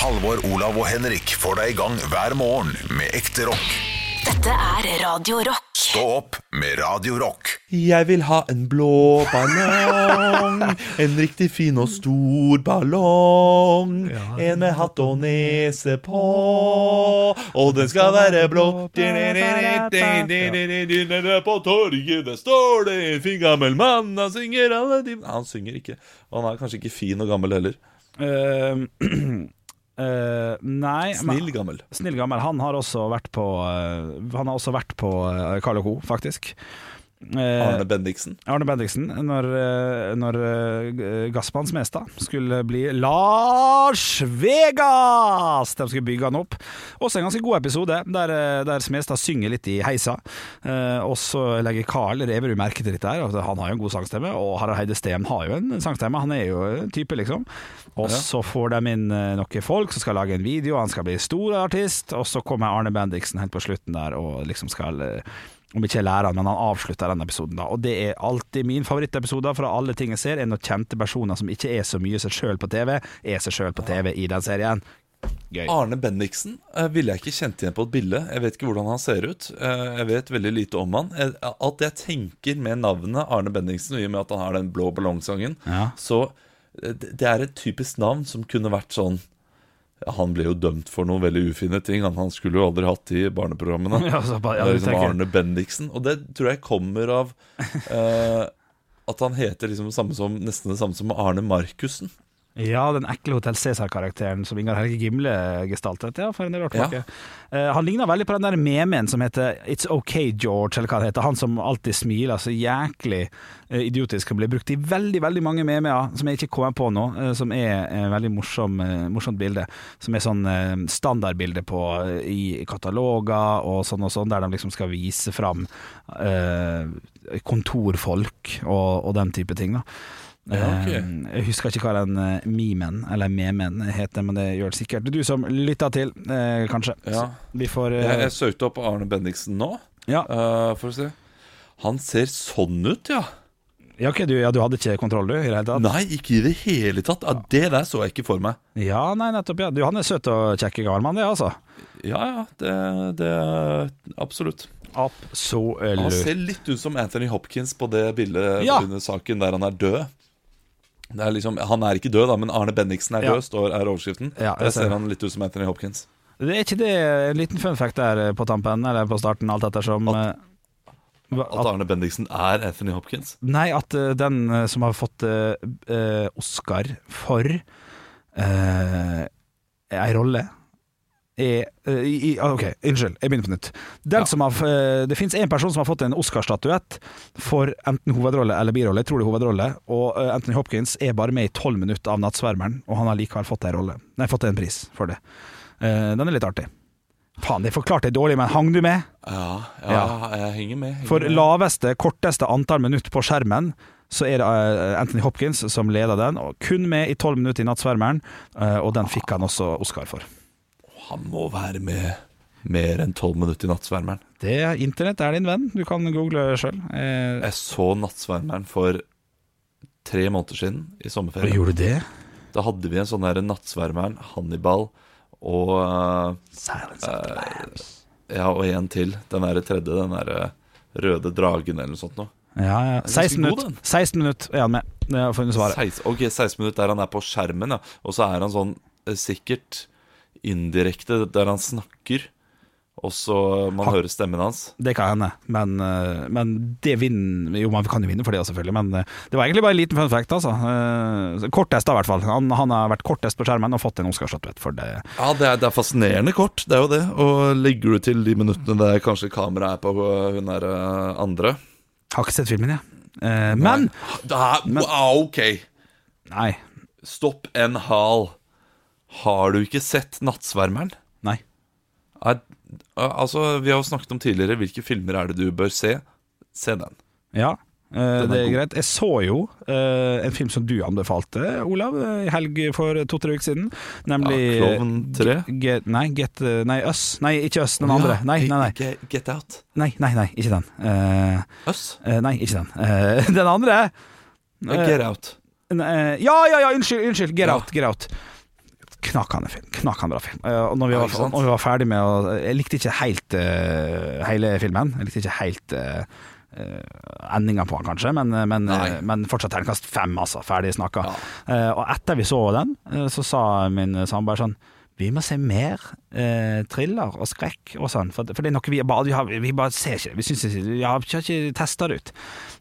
Halvor, Olav og Henrik får deg i gang hver morgen med ekte rock. Dette er Radio Rock. Stå opp med Radio Rock. Jeg vil ha en blå ballong, en riktig fin og stor ballong. En med hatt og nese på, og den skal være blå. På torget der står det en fin gammel mann, han synger alle de Han synger ikke, og han er kanskje ikke fin og gammel heller. Eh, eh, nei Snill gammel. Snill gammel. Han har også vært på uh, Han har også vært på uh, Carl Co., faktisk. Eh, Arne Bendiksen. Arne Bendiksen, når, eh, når eh, Gassmann Smestad skulle bli Lars Vegas! De skulle bygge han opp. Også en ganske god episode, der, der Smestad synger litt i heisa. Og så legger Carl Reverud merke til dette her. Han har jo en god sangstemme, og Harald Heide Steen har jo en sangstemme. Han er jo en type, liksom. Og så får de inn noen folk som skal lage en video, han skal bli stor artist, og så kommer Arne Bendiksen helt på slutten der og liksom skal om ikke jeg lærer han, men han avslutter den episoden. da Og det er alltid min favorittepisode fra alle ting jeg ser, er når kjente personer som ikke er så mye seg sjøl på TV, er seg sjøl på TV i den serien. Gøy. Arne Bendiksen eh, ville jeg ikke kjent igjen på et bilde. Jeg vet ikke hvordan han ser ut. Eh, jeg vet veldig lite om han. Jeg, alt jeg tenker med navnet Arne Bendiksen, og i og med at han har den blå ballongsangen, Ja. så eh, det det er et typisk navn som kunne vært sånn Han ble jo dømt for noen veldig ufine ting. Han, han skulle jo aldri hatt de barneprogrammene. Ja, så ja, det er liksom Arne Bendiksen. Og det tror jeg kommer av eh, at han heter liksom det samme som, nesten det samme som Arne Markussen. Ja, den ekle Hotell Cæsar-karakteren som Ingar Helge Gimle gestaltet. Ja, for en del år Ja. Eh, han ligner veldig på den der memen som heter It's OK George, eller hva det heter. Han som alltid smiler så jæklig uh, idiotisk. Han blir brukt i veldig veldig mange memer som jeg ikke kommer på nå, uh, som er et veldig morsom, morsomt bilde. Som er sånn standardbilde på i kataloger og sånn og sånn, der de liksom skal vise fram kontorfolk og, og den type ting. da Ja. Eh, Jeg husker ikke hva den eh, memen, eller memen, heter, men det gjør det sikkert. Du som lytter til, eh, kanskje. Ja. Vi får Jeg, jeg søkte opp Arne Bendiksen nå, ja. for å se. Han ser sånn ut, ja. Ja, ok, du, ja, du hadde ikke kontroll, du, i det hele tatt? Nei, ikke i det hele tatt. Ja, det der så jeg ikke for meg. Ja, nei, nettopp. ja Du, Han er søt og kjekk gammel mann, det, altså. Ja, ja, det, det Absolutt. Han ser litt ut som Anthony Hopkins på det bildet Ja. under saken der han er død. Det er liksom, Han er ikke død, da, men Arne Bendiksen er død, står, er overskriften. Ja, jeg der ser han litt ut som Anthony Hopkins. Det er ikke det en liten fun fact der på tampen, eller på starten, alt ettersom At- eh, At Arne Bendiksen er Anthony Hopkins. Nei, at eh, den eh, som har fått uh, eh, Oscar for uh, ei rolle er eh, i, i, Ok, unnskyld, jeg begynner på nytt. Som har, eh, det fins én person som har fått en Oscar-statuett for enten hovedrolle eller birolle. Jeg tror det er hovedrolle. Og eh, Anthony Hopkins er bare med i tolv minutter av 'Nattsvermeren', og han har likevel fått en rolle. Nei, fått en pris for det. Den er litt artig. Faen, det forklarte jeg dårlig, men hang du med? Ja, ja, Ja. jeg henger med. Henger For laveste, korteste antall minutt på skjermen så er det Anthony Hopkins som leder den, og kun med i tolv minutter i Nattsvermeren, og den fikk han også Oscar for. Han må være med mer enn tolv minutter i Nattsvermeren. Det Internett er din venn, du kan google sjøl. Eh, Jeg så Nattsvermeren for tre måneder siden i sommerferien. gjorde du det? Da hadde vi en sånn der Nattsvermeren, Hannibal og uh, Silence of the Lambs. Ja, og en til. Den der tredje, den der røde dragen eller noe sånt noe. Ja, ja. 16 minutter 16 minutter er han med. Det har funnet svaret. 16, ok, 16 minutter der han er på skjermen, ja. Og så er han sånn eh, sikkert indirekte der han snakker, og så man Ha- hører stemmen hans. Det kan hende, men, eh, men det vinner Jo, man kan jo vinne for det, selvfølgelig, men eh, det var egentlig bare en liten fun fact, altså. Eh, Kortest, da, i hvert fall. Han, han har vært kortest på skjermen og fått en Oscar-statuett for det. Ja, det er, det er fascinerende kort, det er jo det. Og legger du til de minuttene der kanskje kameraet er på hun der andre Har ikke sett filmen, jeg. Ja. men wow, Ok, Nei. stopp en hal. Har du ikke sett Nattsvermeren? Nei. Er, altså, Vi har jo snakket om tidligere hvilke filmer er det du bør se. Se den. Ja, er det er greit. Jeg så jo eh, en film som du anbefalte, Olav, eh, i helg for to-tre uker siden. Nemlig Ja, Klovn 3? Get, nei, Get Nei, Us. Nei, ikke Us, den andre. Nei, nei, nei. Get, get Out. Nei, nei, nei ikke den. Uh, Us? nei, ikke den. Den andre. Get Out. Ja, ja, ja, unnskyld, unnskyld. Get Ja. out, get out. Knakende film. Knakende bra film. Eh, og når vi, var, ja, når vi var ferdig med å Jeg likte ikke helt uh, hele filmen. Jeg likte ikke helt uh, endinga på den, kanskje, men, men, eh, men fortsatt terningkast fem, altså. Ferdig snakka. Eh, og etter vi så den, eh, så sa min samboer sånn vi må se mer eh, thriller og skrekk og sånn, for, for det er noe vi bare, vi, har, vi bare ser ikke det. Vi, syns ikke, vi har ikke, testa det ut.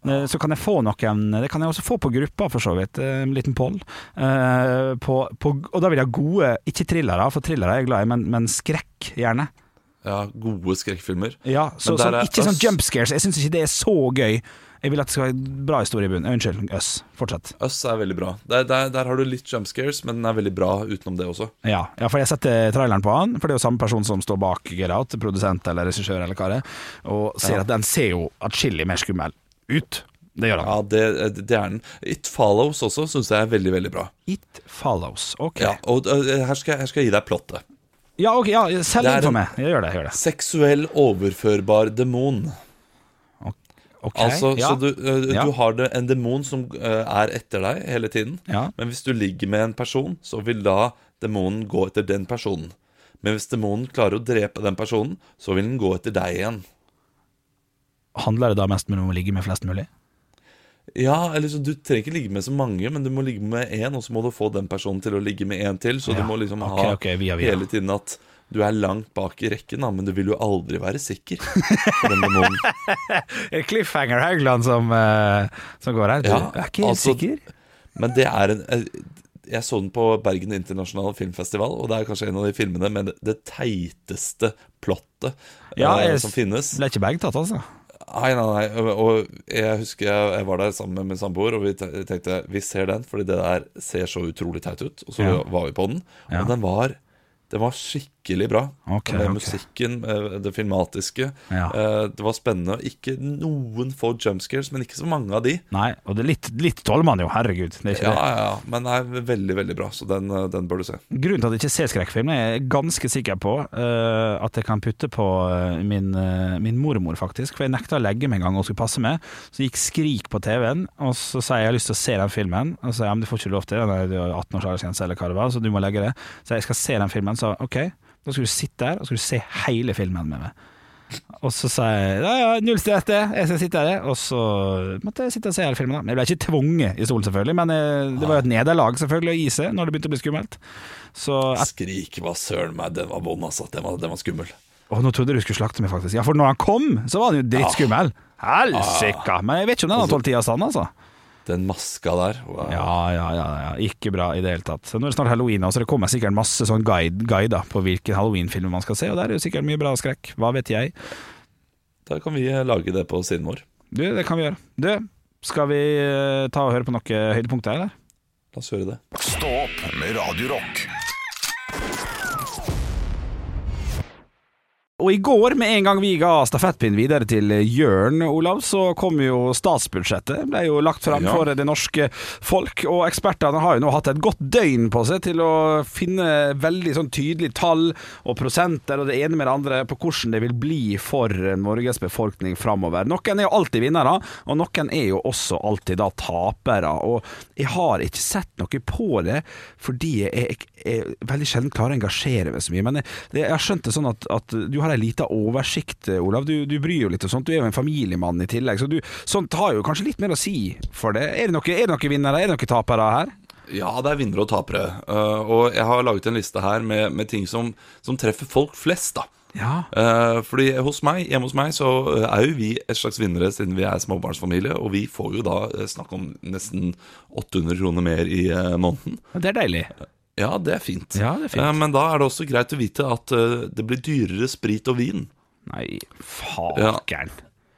Eh, så kan jeg få noen Det kan jeg også få på gruppa, for så vidt. eh, En liten poll. Eh, på, på, og da vil jeg ha gode, ikke thrillere, for thrillere er jeg glad i, men, men skrekk gjerne. Ja, gode skrekkfilmer. Ja, så, er ikke sånn jump scares. Jeg syns ikke det er så gøy. Jeg vil at det skal være bra historie i bunnen. Eh, Unnskyld, Øss. Fortsett. Us er veldig bra. Der, der, der har du litt jump scares, men den er veldig bra utenom det også. Ja, ja, for jeg setter traileren på han, for det er jo samme person som står bak Get Out, produsent eller regissør eller hva det er, og ser Ja. at den ser jo atskillig mer skummel ut. Det gjør han. Ja, det, det er den. It Follows også syns jeg er veldig, veldig bra. It follows. Ok. Ja, og uh, her, skal jeg, her skal jeg gi deg plottet. Ja, ok, ja, er den for meg. Jeg gjør det. jeg gjør det Seksuell overførbar demon. Ok, Altså, ja. Så du, uh, Ja. du har det, en demon som uh, er etter deg hele tiden. Ja. Men hvis du ligger med en person, så vil da demonen gå etter den personen. Men hvis demonen klarer å drepe den personen, så vil den gå etter deg igjen. Handler det da mest om å ligge med flest mulig? Ja, eller så Du trenger ikke ligge med så mange, men du må ligge med én, og så må du få den personen til å ligge med én til. Så du må liksom ok, ha okay, via, via. hele tiden at du er langt bak i rekken, da, men du vil jo aldri være sikker på den demonen. Cliffhanger Haugland som, eh, som går her. Du Ja, er ikke helt altså- sikker? Men det er en eh, Jeg så den på Bergen internasjonale filmfestival, og det er kanskje en av de filmene med det, teiteste plottet Ja, eh, jeg som finnes. ble ikke begge tatt, altså. Nei, nei, nei. Og jeg husker jeg, var der sammen med min samboer, og vi tenkte vi ser den, fordi det der ser så utrolig teit ut. Og så Ja. var vi på den, Ja. og den var, den var skikkelig bra. Okay, Med okay. musikken, det filmatiske. Ja. Eh, Det var spennende. Ikke noen få jumpscares, men ikke så mange av de. Nei, og det er litt, litt tåler man jo, herregud. Er Ja, det. ja, men det er veldig, veldig bra, så den, eh, den bør du se. Grunnen til at jeg ikke ser skrekkfilm, er jeg ganske sikker på uh, at jeg kan putte på min, uh, min mormor, faktisk. For jeg nekta å legge meg en gang og skulle passe meg. Så gikk Skrik på TV-en, og så sa jeg jeg har lyst til å se den filmen. Og så sa jeg ja, men du får ikke lov til det, du har 18 års aldersgrense eller hva det var, så du må legge det. Så jeg skal se den filmen, så ok, da skal du sitte der og skal du se hele filmen med meg. Og så sa jeg ja, ja, null stress det, jeg skal sitte her. Og så måtte jeg sitte og se hele filmen. Men Jeg ble ikke tvunget i stolen, selvfølgelig, men eh, det var jo et nederlag selvfølgelig å gi seg når det begynte å bli skummelt. Så et, Skrik var søren meg, den var vond, altså. Den var, den var skummel. Å, nå trodde du skulle slakte meg, faktisk. Ja, for når han kom, så var han jo drittskummel. Helsike! Men jeg vet ikke om den har tålt tida stand, altså. Den maska der. Wow. Ja, ja, ja, ja. Ikke bra i det hele tatt. Så nå er det snart halloween, og så det kommer sikkert masse sånn guide, guider på hvilken halloweenfilm man skal se, og der er jo sikkert mye bra skrekk. Hva vet jeg. Da kan vi eh, lage det på siden vår. Du, det kan vi gjøre. Du, skal vi eh, ta og høre på noen høydepunkter, eller? La oss høre det. Stå opp med Radio Og i går, med en gang vi ga stafettpinn videre til Jørn, Olav, så kom jo statsbudsjettet. Det Ble jo lagt frem Ja. for det norske folk, og ekspertene har jo nå hatt et godt døgn på seg til å finne veldig sånn tydelige tall og prosenter og det ene med det andre på hvordan det vil bli for Norges befolkning framover. Noen er jo alltid vinnere, og noen er jo også alltid da tapere. Og jeg har ikke sett noe på det, fordi jeg, jeg, jeg veldig sjelden klarer å engasjere meg så mye. Men jeg, jeg har skjønt det sånn at, at du har ei lita oversikt, Olav. Du, du bryr jo litt og sånt. Du er jo en familiemann i tillegg, så du, sånt har jo kanskje litt mer å si for det. Er det noe- noen vinnere, er det noen tapere her? Ja, det er vinnere og tapere. Uh, og jeg har laget en liste her med, med ting som, som treffer folk flest, da. Ja. Uh, fordi hos meg, hjemme hos meg så eh, er jo vi et slags vinnere siden vi er småbarnsfamilie, og vi får jo da eh, snakk om nesten 800 kroner mer i uh, måneden. Det er deilig. Ja, det er fint. Ja, det er fint. Eh, men da er det også greit å vite at eh, det blir dyrere sprit og vin. Nei, fakeren.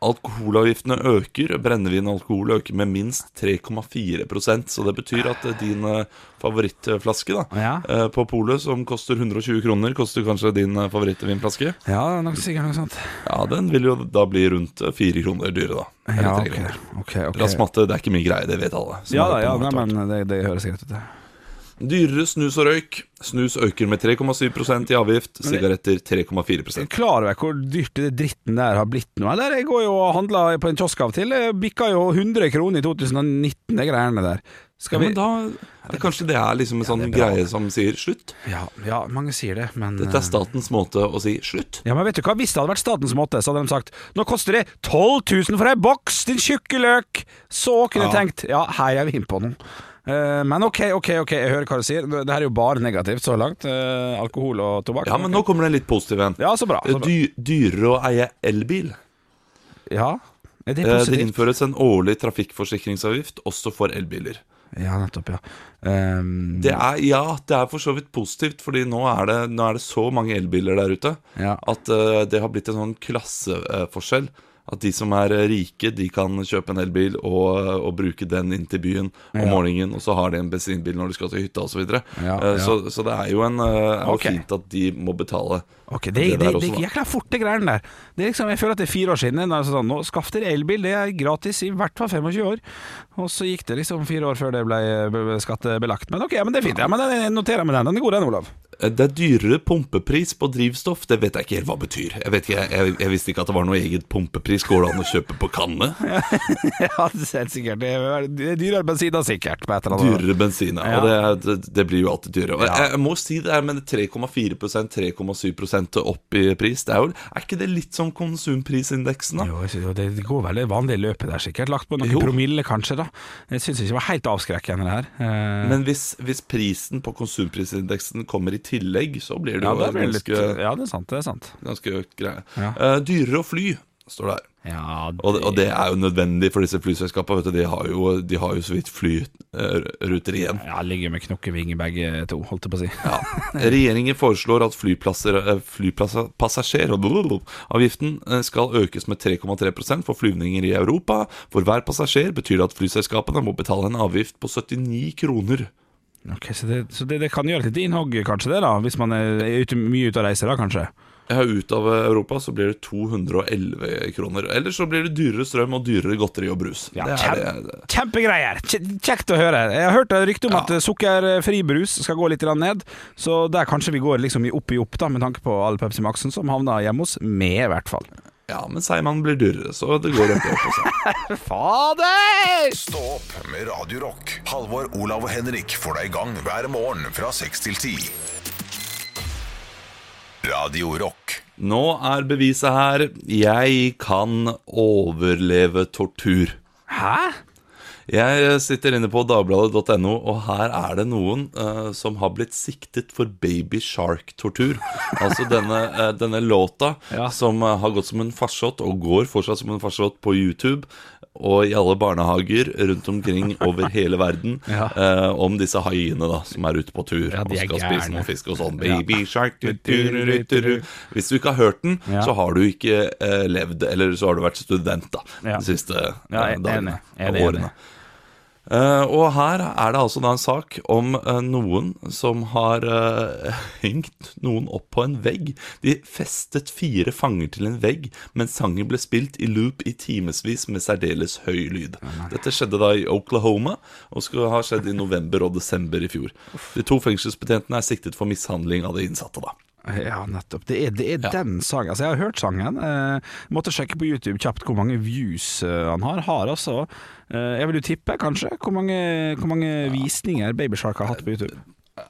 Alkoholavgiftene øker. Brennevin og alkohol øker med minst 3,4% Så det betyr at eh, din eh, favorittflaske da, Ja. eh, på polet, som koster 120 kroner, koster kanskje din eh, favorittvinflaske. Ja, nok sikkert noe sånt. Ja, den vil jo da bli rundt eh, fire kroner dyre, da. Eller Ja, tre ok. kroner. ok, ok. Det er ikke mye greie, det vet alle. som Ja har da, ja, nei, men det, det høres greit ut. det. Dyrere snus og røyk. Snus øker med 3,7% i avgift. Sigaretter 3,4% Klar over hvor dyrt det dritten der har blitt nå? Eller jeg går jo og handler på en kiosk av og til. Bikka jo 100 kroner i 2019, de greiene der. Skal Ja, vi men da det, Kanskje det er liksom en sånn greie som sier slutt? ja, ja, mange sier det, men Dette er statens måte å si slutt. Ja, men vet du hva? Hvis det hadde vært statens måte, så hadde de sagt Nå koster det 12 000 for ei boks, din tjukke løk! Så kunne jeg tenkt Ja, her er vi inne på noe. Eh, men ok, ok, ok, jeg hører hva du sier. Det her er jo bare negativt så langt. eh, alkohol og tobakk. Ja, men nå kommer det en litt positiv en. Ja, så bra. Så bra. Dy dyrere å eie elbil. Ja, er det Eh, Det innføres en årlig trafikkforsikringsavgift også for elbiler. Ja, nettopp, ja. Um, Det er, ja, det er for så vidt positivt, Fordi nå er det, nå er det så mange elbiler der ute Ja. at uh, det har blitt en sånn klasseforskjell. At de som er eh, rike, de kan kjøpe en elbil og, og bruke den inn til byen om morgenen, og så har de en bensinbil når de skal til hytta osv. Så, Ja. Så, så det er jo en, eh, er jo Ok. fint at de må betale. Ok, det, Det det, det, gikk jækla fort, det greiene der. Det er liksom, jeg føler at det er fire år siden. Sånn, nå Skaff dere elbil, det er gratis i hvert fall 25 år. Og så gikk det liksom fire år før det ble b- skattebelagt. Men ok, men det er fint. Ja, men Jeg noterer meg den. Den er god, den, Olav. Eh, Det er dyrere pumpepris på drivstoff. Det vet jeg ikke helt hva det betyr. Jeg vet ikke, jeg, jeg visste ikke at det var noe eget pumpepris. Går det an å kjøpe på kanne? ja, det er sikkert. Det er, det er dyrere bensin da, sikkert. På et eller annet. Dyrere bensin, ja. Ja. Og det, det, det blir jo alltid dyrere. Ja. jeg, jeg må si det er med 3,4% 3,7 opp i pris. Det er, jo, er ikke det litt som konsumprisindeksen, da? Jo, jo, det går vel det vanlige løpet der, sikkert. Lagt på noen Jo. promille, kanskje. da Jeg syns ikke det var helt avskrekkende, det her. Eh, Men hvis, hvis prisen på konsumprisindeksen kommer i tillegg, så blir det ja, jo det er litt, ganske, ja, det er sant. Det er sant. ganske økt greie. Ja. Eh, dyrere å fly, står det her. Ja, Og, og det er jo nødvendig for disse flyselskapene. Vet du, de, har jo, de har jo så vidt flyruter igjen. ja, ligger med knokkeving begge to, holdt jeg på å si. Ja. Regjeringen foreslår at eh, flypassasjeravgiften eh, skal økes med 3,3% for flyvninger i Europa. For hver passasjer betyr det at flyselskapene må betale en avgift på 79 kroner. Ok, Så, det, så det, det kan gjøre litt innhogg, kanskje, det da hvis man er ute, mye ute og reiser, da, kanskje? Ja, ut av Europa så blir det 211 kroner. Eller så blir det dyrere strøm og dyrere godteri og brus. Ja, det er kjem- det. Kjempegreier! Kjekt å høre. Jeg har hørt rykte om at eh, sukkerfri brus skal gå litt ned, så der kanskje vi går liksom opp i opp, da, med tanke på all Pepsi Max-en som havna hjemme hos meg, i hvert fall. Ja, men Seigmann blir dyrere, så det går i opp. Også. Fader! Stå opp med Radio Rock. Halvor, Olav og Henrik får deg i gang hver morgen fra 6 til 10. Radio Rock. Nå er beviset her. Jeg kan overleve tortur. Hæ? Jeg sitter inne på dagbladet.no, og her er det noen uh, som har blitt siktet for baby shark-tortur. Altså denne, uh, denne låta Ja. som uh, har gått som en farsott, og går fortsatt som en farsott på YouTube. Og i alle barnehager rundt omkring over hele verden Ja. eh, om disse haiene da som er ute på tur Ja, og skal skal spise gærne. noe fisk og sånn. Baby shark. Hvis du ikke har hørt den, Ja. så har du ikke eh, levd, eller så har du vært student da de siste er dagene enig. Og årene. Eh, og her er det altså da en sak om eh, noen som har eh, hengt noen opp på en vegg. De festet fire fanger til en vegg mens sangen ble spilt i loop i timevis med særdeles høy lyd. Dette skjedde da i Oklahoma, og skulle ha skjedd i november og desember i fjor. De to fengselsbetjentene er siktet for mishandling av de innsatte. da Ja, nettopp. Det er, det er den sangen. Altså, jeg har hørt sangen. Eh, måtte sjekke på YouTube kjapt hvor mange views eh, han har. Har altså eh, Jeg vil jo tippe, kanskje, hvor mange, hvor mange visninger Babyshark har hatt på YouTube.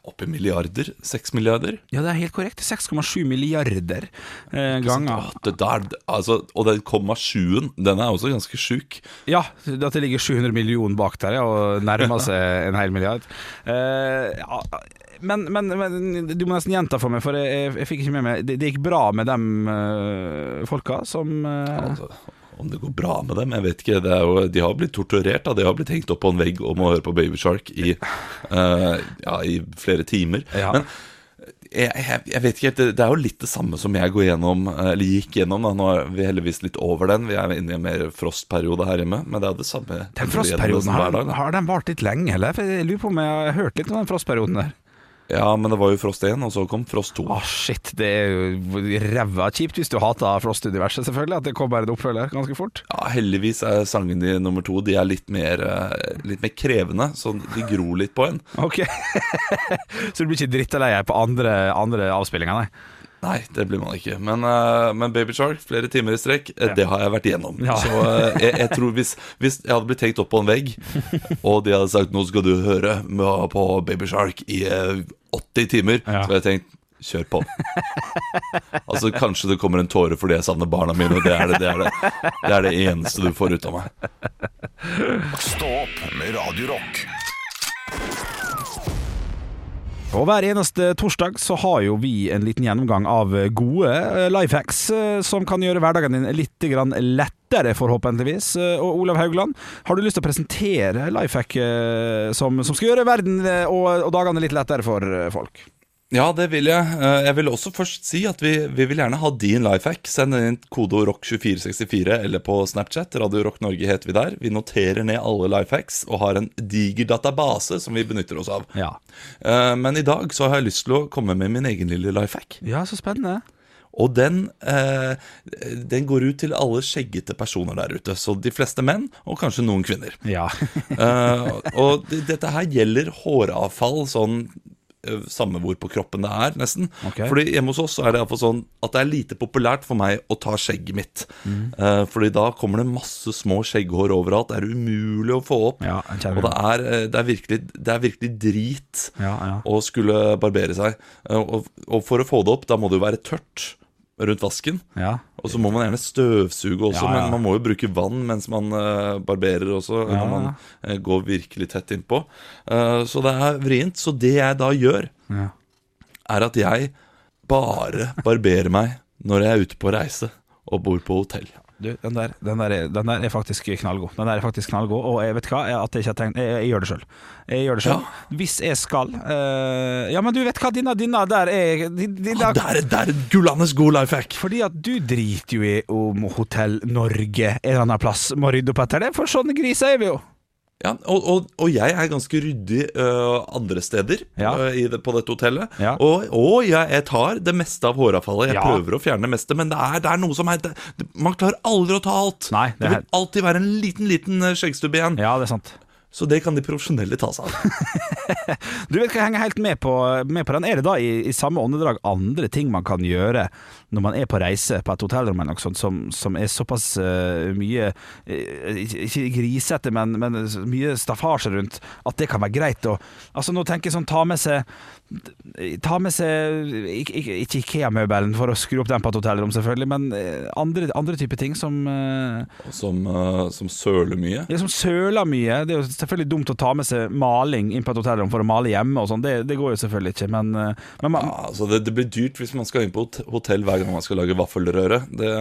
Oppe i milliarder? Seks milliarder? Ja, det er helt korrekt. 6,7 milliarder eh, ganger. Det der, altså, og den komma sjuen, den er også ganske sjuk. Ja, at det ligger 700 millioner bak der, ja, og nærmer seg en hel milliard. Eh, ja, men, men, men du må nesten gjenta for meg, for jeg, jeg, fikk ikke med meg Det, det gikk bra med dem øh, folka som øh... Altså, om det går bra med dem, jeg vet ikke. Det jo, de har blitt torturert. Da. De har blitt hengt opp på en vegg og må høre på Baby Shark i, eh, ja, i flere timer. Ja. Men jeg, jeg, jeg vet ikke helt, det, det er jo litt det samme som jeg går gjennom, eller gikk gjennom. Da. Nå er vi heldigvis litt over den. Vi er inne i en mer frostperiode her hjemme. Men det er det samme. Den frostperioden, har, har den vart litt lenge, eller? Jeg lurer på om jeg har hørt litt om den frostperioden der. Ja, men det var jo Frost 1, og så kom Frost 2. Å, shit. Det er jo ræva kjipt hvis du hater Frost-universet, selvfølgelig. At det kommer en oppfølger ganske fort. Ja, heldigvis er sangene i nummer to De er litt mer, eh, litt mer krevende, så de gror litt på en. Ok. Så du blir ikke deg på andre, andre avspillinger, nei? Nei, det blir man ikke. Men, uh, men Baby Shark, flere timer i strekk, ja. det har jeg vært igjennom. Ja. Så uh, jeg, jeg tror hvis, hvis jeg hadde blitt tenkt opp på en vegg, og de hadde sagt 'nå skal du høre på Baby Shark i eh, 80 timer', Ja. så har jeg tenkt Kjør på. altså Kanskje det kommer en tåre fordi jeg savner barna mine. Og det er det, det, er det, det er det eneste du får ut av meg. Stå opp med Radio Rock. Og hver eneste torsdag så har jo vi en liten gjennomgang av gode eh, life hacks eh, som kan gjøre hverdagen din litt lettere, forhåpentligvis. Eh, Og Olav Haugland, har du lyst til å presentere life hack som, som skal gjøre verden og, og dagene litt lettere for folk? Ja, det vil jeg. Eh, Jeg vil også først si at vi, vi vil gjerne ha din life hack. Send inn kodeord ROCK2464 eller på Snapchat. Radio Rock Norge heter vi der. Vi noterer ned alle life hacks og har en diger database som vi benytter oss av. Ja. Eh, Men i dag så har jeg lyst til å komme med min egen lille life hack. ja, så spennende. Og den, eh, den går ut til alle skjeggete personer der ute. Så de fleste menn, og kanskje noen kvinner. Ja. Eh, og dette her gjelder håravfall sånn samme hvor på kroppen det er, nesten. Okay. Fordi hjemme hos oss så er det i hvert fall sånn at det er lite populært for meg å ta skjegget mitt. Mm. Uh, fordi da kommer det masse små skjegghår overalt. Det er umulig å få opp. Ja, og det er, eh, det, er virkelig, det er virkelig drit Ja, ja. å skulle barbere seg. Uh, og, og for å få det opp, da må det jo være tørt rundt vasken. ja. Og så må man gjerne støvsuge også, Ja, ja. men man må jo bruke vann mens man uh, barberer også. Når man eh, går virkelig tett innpå. Uh, så det er vrient. Så det jeg da gjør, Ja. er at jeg bare barberer meg når jeg er ute på reise og bor på hotell. Du, den der, den, der er, den der er faktisk knallgod. Den der er faktisk knallgod Og jeg vet hva, jeg, at jeg ikke har trengt Jeg, jeg gjør det sjøl. Jeg gjør det selv. Hvis jeg skal uh, Ja, men du vet hva, denne, denne der er denne, ah, Der, er, det er en gullandes god life hack! Fordi at du driter jo i om Hotell Norge en eller annen plass må rydde opp etter det, for sånne griser er vi jo. Ja, og, og, og jeg er ganske ryddig uh, andre steder Ja. uh, i det, på dette hotellet. Ja. Og, og jeg, jeg tar det meste av håravfallet. Jeg Ja. prøver å fjerne det meste, men det er, det er noe som er det, Man klarer aldri å ta alt. Nei, det det vil alltid være en liten, liten øh, skjeggstubbe igjen. Ja, det er sant. Så det kan de profesjonelle ta seg av. Du vet hva jeg henger helt med på, med på den. Er det da i, i samme åndedrag andre ting man kan gjøre når man er på reise på et hotellrom eller noe sånt, som, som er såpass uh, mye eh, Ikke grisete, men, men mye staffasje rundt at det kan være greit å Altså Nå tenker jeg sånn ta med seg Ta med seg Ikke, Ikea-møbelen for å skru opp den på et hotellrom, selvfølgelig, men eh, andre, andre typer ting som uh, Som, uh, som søler mye. det er som søler mye. Det er jo selvfølgelig dumt å ta med seg maling inn på et hotellrom for å male hjemme og sånn. Det, det går jo selvfølgelig ikke, men, eh, men man, Ja, altså det, det blir dyrt hvis man skal inn på hot- hotell hver gang man skal lage vaffelrøre. Det,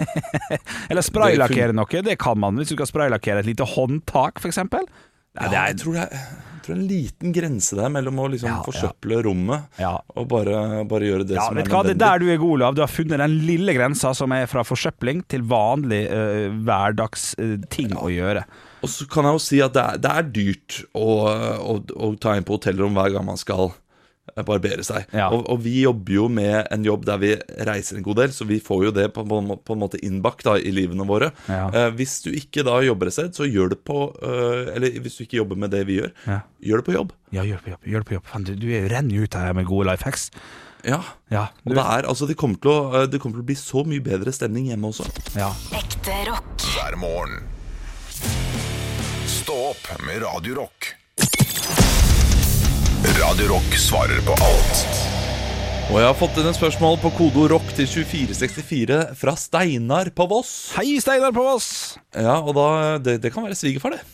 Eller spraylakkere noe. Det kan man hvis du skal spraylakkere et lite håndtak, f.eks. Ja, det ja, jeg, tror det er, jeg tror det er en liten grense der mellom å liksom Ja, ja. forsøple rommet Ja. og bare, bare gjøre det ja, som er nødvendig. hva, Det er der du er god, Olav. Du har funnet den lille grensa som er fra forsøpling til vanlig uh, hverdagsting å gjøre. Og så kan jeg jo si at det er, det er dyrt å, å, å ta inn på hotellrom hver gang man skal eh, barbere seg. Ja. Og, og vi jobber jo med en jobb der vi reiser en god del, så vi får jo det på, på, en på en måte innbakt da, i livene våre. Ja. Eh, hvis du ikke da jobber et sted, så gjør det på eh, Eller hvis du ikke jobber med det vi gjør, Ja. gjør det på jobb. Ja, gjør det på jobb. Gjør det på jobb. Fan, du, du er- renner jo ut her med gode life hacks. Ja. Ja, Og det er altså Det kommer til å, eh, det kommer til å bli så mye bedre stemning hjemme også. ja. Ekte rock. hver morgen. Stå opp med Radio Rock. Radio Rock svarer på alt Og jeg har fått inn et spørsmål på kode rock til 2464 fra Steinar på Voss. Hei, Steinar på Voss! Ja, og da, det, det kan være svigerfar, det.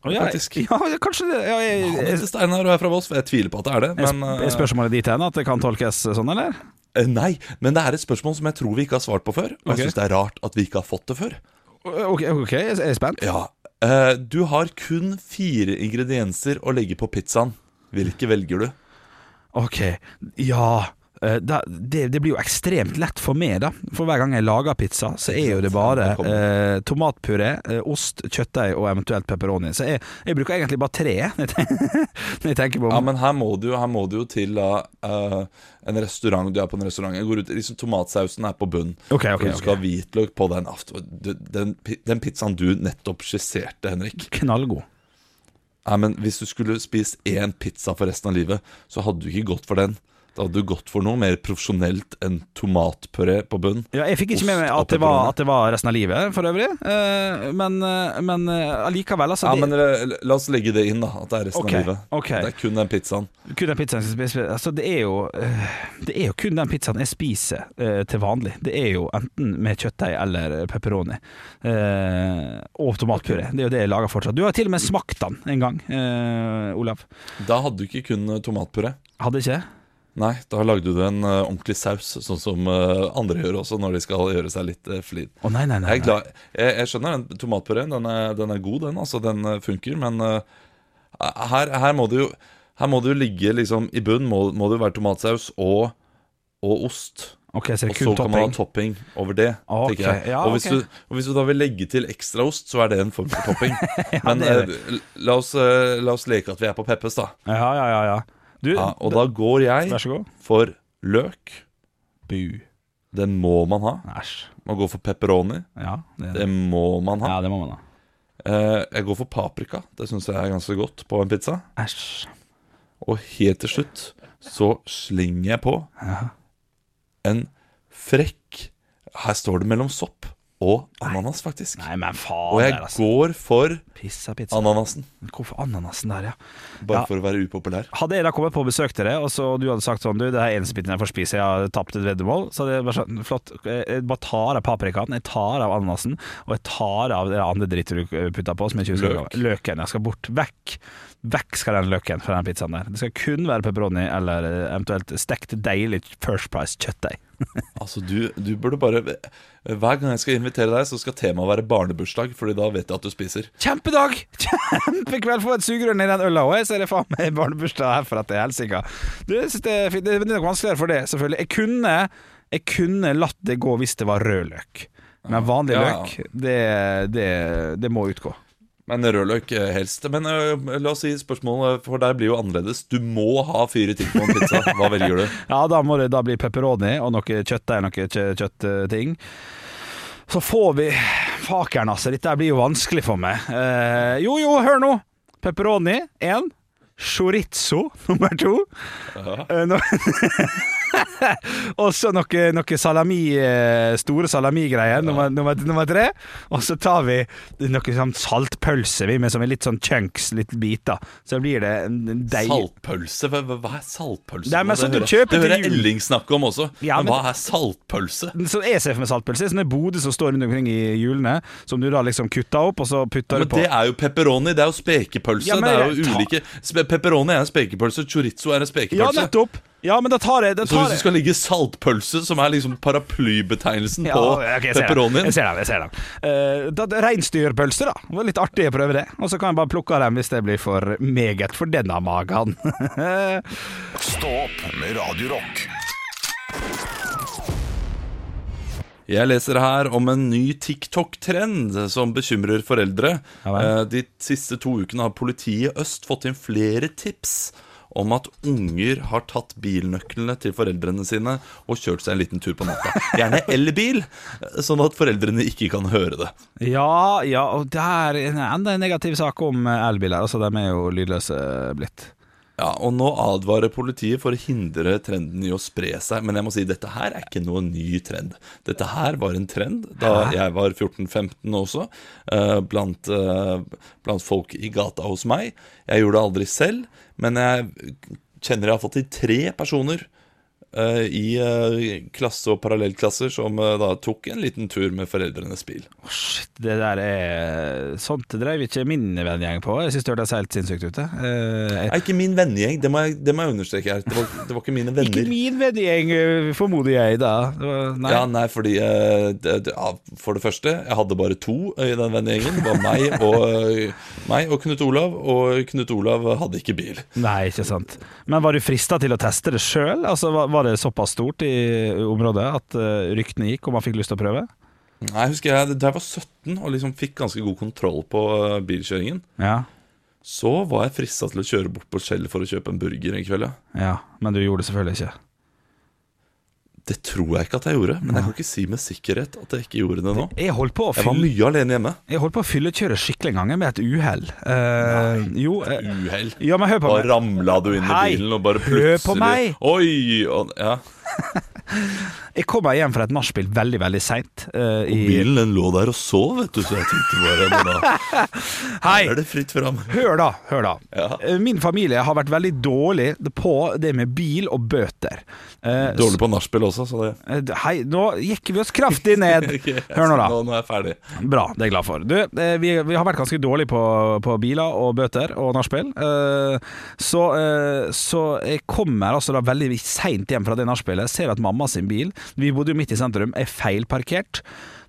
Å, ja, Ja, kanskje det. Ja, jeg, Han jeg, heter Steinar og er fra Voss. Jeg tviler på at det er det. Men, er spørsmålet ditt hen at det kan tolkes sånn, eller? eh, nei, men det er et spørsmål som jeg tror vi ikke har svart på før. Og jeg syns det er rart at vi ikke har fått det før. Ok, ok, jeg er spent. Ja, eh, Du har kun fire ingredienser å legge på pizzaen. Hvilke velger du? Ok, ja det, det blir jo ekstremt lett for meg, da. For hver gang jeg lager pizza, så er jo det bare eh, tomatpuré, eh, ost, kjøttdeig og eventuelt pepperoni. Så jeg, jeg bruker egentlig bare tre når jeg tenker- på på Ja, men her må du, her må du jo til eh, en restaurant. Du er på en restaurant. Jeg går ut, liksom Tomatsausen er på bunn. Okay, okay, du skal okay. ha hvitløk på den. du- Den, den pizzaen du nettopp skisserte, Henrik. Knallgod. Nei, men Hvis du skulle spist én pizza for resten av livet, så hadde du ikke gått for den. Hadde du gått for noe mer profesjonelt enn tomatpuré på bunn. Ja, jeg fikk ikke med meg at det, var, at det var resten av livet, for øvrig. Eh, men, eh, men eh, allikevel, altså. Ja, det- men La oss legge det inn, da. At det er resten okay, av livet. Okay. Det er kun den pizzaen. Kun den pizzaen altså, det, er jo, det er jo kun den pizzaen jeg spiser til vanlig. Det er jo enten med kjøttdeig eller pepperoni. Og tomatpuré. Det er jo det jeg lager fortsatt. Du har til og med smakt den en gang, Olav. Da hadde du ikke kun tomatpuré. Hadde ikke? Nei, da lagde du en uh, ordentlig saus, sånn som uh, andre gjør også når de skal gjøre seg litt uh, flid. Å nei, nei, nei. Jeg, glad, jeg, jeg skjønner den tomatpureen, den er, den er god, den. Altså, den funker. Men her, her må det jo jo ligge liksom I bunnen må, må det jo være tomatsaus og, og ost. Ok, så Og så kan man ha topping? over det. Ok, tenker jeg. ja, og, hvis du, og hvis du da vil legge til ekstraost, så er det en form for topping. Men det er eh, la, oss, la oss leke at vi er på Peppes, da. Ja, ja, ja. ja. Du, Ja, og da går jeg for løk. Bu. Den må man ha. Æsj. Man går for pepperoni. Ja, det, Det må man ha. ja, det må man ha. Eh, jeg går for paprika. Det syns jeg er ganske godt på en pizza. Æsj. Og helt til slutt så slenger jeg på Ja. en frekk Her står det mellom sopp og ananas, faktisk. Nei, men Og jeg der, altså. går for Pizza, pizza. ananasen. Hvorfor ananasen der, ja? Bare Ja. for å være upopulær. Hadde jeg da kommet på besøk til deg, og så du hadde sagt sånn Du, det er eneste biten jeg får spise, jeg har tapt et veddemål. Så hadde jeg bare sånn Flott. Jeg bare tar av paprikaen, jeg tar av ananasen, og jeg tar av det andre drittet du putta på, som jeg ikke husker Løk. Løken. Jeg skal bort. Vekk. Vekk skal den løken fra den pizzaen der. Det skal kun være pepperoni eller eh, eventuelt stekt deilig First Price kjøttdeig. Altså, du, du burde bare Hver gang jeg skal invitere deg, så skal temaet være barnebursdag, Fordi da vet jeg at du spiser. Kjempedag! Kjempekveld! Få et sugerør i den øla, og jeg ser det faen meg barnebursdag herfra til helsike. Det, det, er fint. det er nok vanskeligere for det, selvfølgelig. Jeg kunne, jeg kunne latt det gå hvis det var rød løk. Men vanlig Ja, ja. løk, det, det, det må utgå. Men rødløk eh, helst. Men uh, la oss si spørsmålet, for der blir jo annerledes. Du må ha fire ting på en pizza. Hva velger du? Ja, da må det da bli pepperoni og noe kjøttdeig, noe kjø- kjøttting. Så får vi Fakeren, altså. Dette blir jo vanskelig for meg. Uh, jo, jo, hør nå! Pepperoni én. Chorizo nummer to. Eh, no og så noe, noe salami, eh, store salamigreier nummer, nummer, nummer tre. Og så tar vi noe sånn saltpølse vi med som er litt sånn chunks, litt biter. Så blir det en deig... Saltpølse? Hva, er saltpølse? Men Det så du hører- kjøper Det hører. Elling snakke om også. Ja, men, men- hva er saltpølse? Så jeg ser for meg saltpølse. Sånne boder som står rundt omkring i hjulene, som du da liksom kutter opp, og så putter Men du på. det er jo pepperoni. Det er jo spekepølse. Ja, men det er jo ulike Pepperoni er en spekepølse, chorizo er en spekepølse. Ja, nettopp! Ja, men da tar jeg, da så hvis du skal ligge saltpølse, som er liksom paraplybetegnelsen Ja, på okay, jeg ser den. pepperonien Jeg ser den. jeg ser den Eh, da, det- Reinsdyrpølse, da. Det var litt artig å prøve det. Og så kan jeg bare plukke av dem hvis det blir for meget for denne magen. Stå opp med Radio Rock. Jeg leser her om en ny TikTok-trend som bekymrer foreldre. Ja vel. Eh, De siste to ukene har politiet i Øst fått inn flere tips om at unger har tatt bilnøklene til foreldrene sine og kjørt seg en liten tur på natta. Gjerne elbil, sånn at foreldrene ikke kan høre det. ja, ja, og det er en- enda en negativ sak om elbiler. Altså, de er jo lydløse blitt. Ja, og Nå advarer politiet for å hindre trenden i å spre seg. Men jeg må si dette her er ikke noe ny trend. Dette her var en trend da jeg var 14-15 også, eh, blant, eh, blant folk i gata hos meg. Jeg gjorde det aldri selv, men jeg kjenner jeg har fått til tre personer i eh, klasse og parallellklasser som eh, da tok en liten tur med foreldrenes bil. Oh, shit, det der er Sånt drev ikke min vennegjeng på. Jeg syns det hørtes helt sinnssykt ut. Eh, jeg- Nei, ikke min vennegjeng, det det må jeg understreke her. Det var, det var ikke mine venner. Ikke min vennegjeng, eh, formoder jeg da. Det var- Nei. Ja, nei, fordi eh, det, ja, For det første, jeg hadde bare to i den vennegjengen. Det var meg og, eh, meg og Knut Olav, og Knut Olav hadde ikke bil. Nei, ikke sant. Men var du frista til å teste det sjøl? Altså, var, var det såpass stort i området at eh, ryktene gikk, og man fikk lyst til å prøve? Nei, husker jeg, Da jeg var 17 og liksom fikk ganske god kontroll på eh, bilkjøringen, Ja. så var jeg frista til å kjøre bort på Skjell for å kjøpe en burger en kveld. Ja. ja. Men du gjorde det selvfølgelig ikke. Det tror jeg ikke at jeg gjorde, men jeg kan ikke si med sikkerhet at jeg ikke gjorde det nå. Jeg holdt på å Jeg var mye alene hjemme. jeg holdt på å fyllekjøre skikkelig en gang med et uhell. Uh, jo eh, Uhell. Ja, men hør på Da meg. ramla du inn i bilen og bare plutselig hør på meg. Oi! Og, ja. Jeg kom meg hjem fra et nachspiel veldig, veldig seint. Og bilen den lå der og sov, vet du, så jeg tenkte bare Hei! er det fritt fram. Hør da, hør da. Ja. Eh, Min familie har vært veldig dårlig på det med bil og bøter. Uh, Dårlig på nachspiel også, så det eh, Hei, nå gikk vi oss kraftig ned. Hør nå, da. Nå, nå er jeg ferdig. Bra, det er jeg glad for. Du, eh, vi, vi har vært ganske dårlige på, på biler og bøter og nachspiel. uh, så, eh, så jeg kommer altså da veldig seint hjem fra det nachspielet, ser at mamma sin bil Vi bodde jo midt i sentrum, er feilparkert.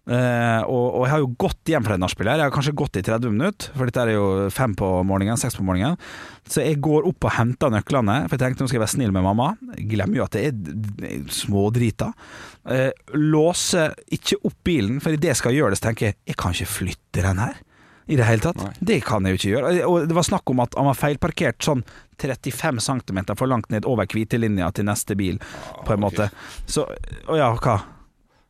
Uh, og, og jeg har jo gått hjem fra det nachspiel her. Jeg har kanskje gått i 30 minutter, for dette er jo fem på morgenen, seks på morgenen. Så jeg går opp og henter nøklene, for jeg tenkte nå skal jeg være snill med mamma. Jeg glemmer jo at det er smådrita. Uh, låser ikke opp bilen, for idet jeg skal gjøre det, så tenker jeg jeg kan ikke flytte den her. I det hele tatt. Det kan jeg jo ikke gjøre. Og det var snakk om at han var feilparkert sånn 35 cm for langt ned over hvitelinja til neste bil, på en okay. måte. Så Å ja, hva?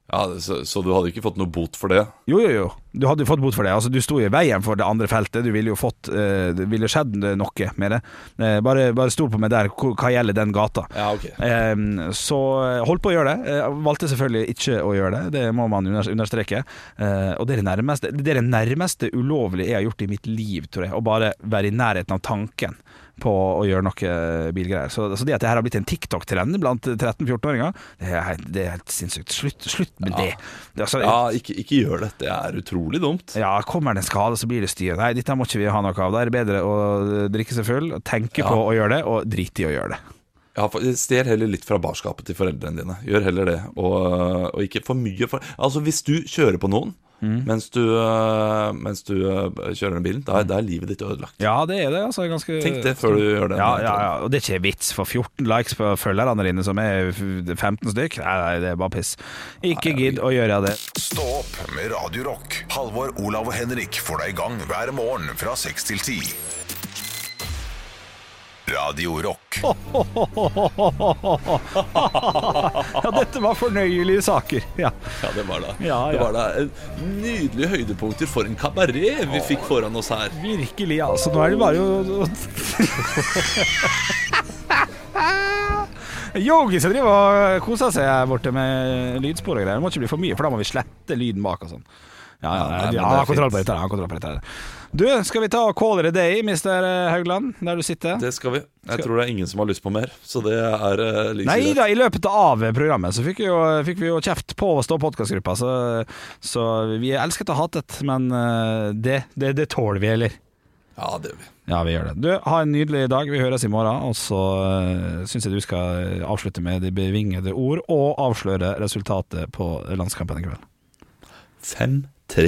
Ja, så, så du hadde ikke fått noe bot for det? Jo, jo, jo. Du hadde jo fått bot for det. Altså, du sto i veien for det andre feltet. Du ville jo fått eh, Det ville skjedd noe med det. Eh, bare, bare stol på meg der hva gjelder den gata. Ja, ok. Eh, så eh, holdt på å gjøre det. Valgte selvfølgelig ikke å gjøre det, det må man understreke. Og det er det nærmeste Det er det nærmeste ulovlige jeg har gjort i mitt liv, tror jeg. Å bare være i nærheten av tanken på å gjøre noe bilgreier. Så, så det at det her har blitt en TikTok-trend blant 13-14-åringer, det, helt- det er helt sinnssykt. Slutt, slutt med det. det er altså, Ja, ikke, ikke gjør det. Det er utrolig dumt. ja, kommer det en skade, så blir det styr. Nei, dette må ikke vi ha noe av. Da er det bedre å drikke seg full, tenke Ja. på å gjøre det, og drite i å gjøre det. Ja, Stjel heller litt fra barskapet til foreldrene dine. Gjør heller det. Og, og ikke for mye. For, altså, hvis du kjører på noen mens, du, øh, mens du øh, kjører den bilen, da, er- da er livet ditt ødelagt. Ja, det er det. altså ganske Tenk det før du gjør det. Ja, ja, ja, og det er ikke vits for 14 likes på følgerne dine, som er 15 stykk. Nei, nei, det er bare piss. Ikke gidd å gjøre det. Stå opp med Radio Rock. Halvor, Olav og Henrik får deg i gang hver morgen fra 6 til 10. Radio Rock. Ja, dette var fornøyelige saker. Ja. Ja, det var det. Ja, Det var da Nydelige høydepunkter for en kabaret vi fikk foran oss her. Virkelig, altså. Nå er det bare å Yogi som driver og koser seg her borte med lydspor og greier. Det må ikke bli for mye, for da må vi slette lyden bak og sånn. Ja, ja, Ja, ja, ja, har kontroll på dette. har kontroll på dette. Du, skal vi ta og call it a day, Mr. Haugland, der du sitter? Det skal vi. Jeg tror det er ingen som har lyst på mer, så det er uh, like Nei da, i løpet av programmet så fikk vi jo, fikk vi jo kjeft på å stå podkastgruppa, så, så vi er elsket og hatet, men eh, det, det, det tåler vi, eller? Ja, det gjør vi. Ja, vi gjør det. Du, ha en nydelig dag. Vi høres i morgen. Og så uh, syns jeg du skal avslutte med de bevingede ord, og avsløre resultatet på landskampen i kveld. 5-3.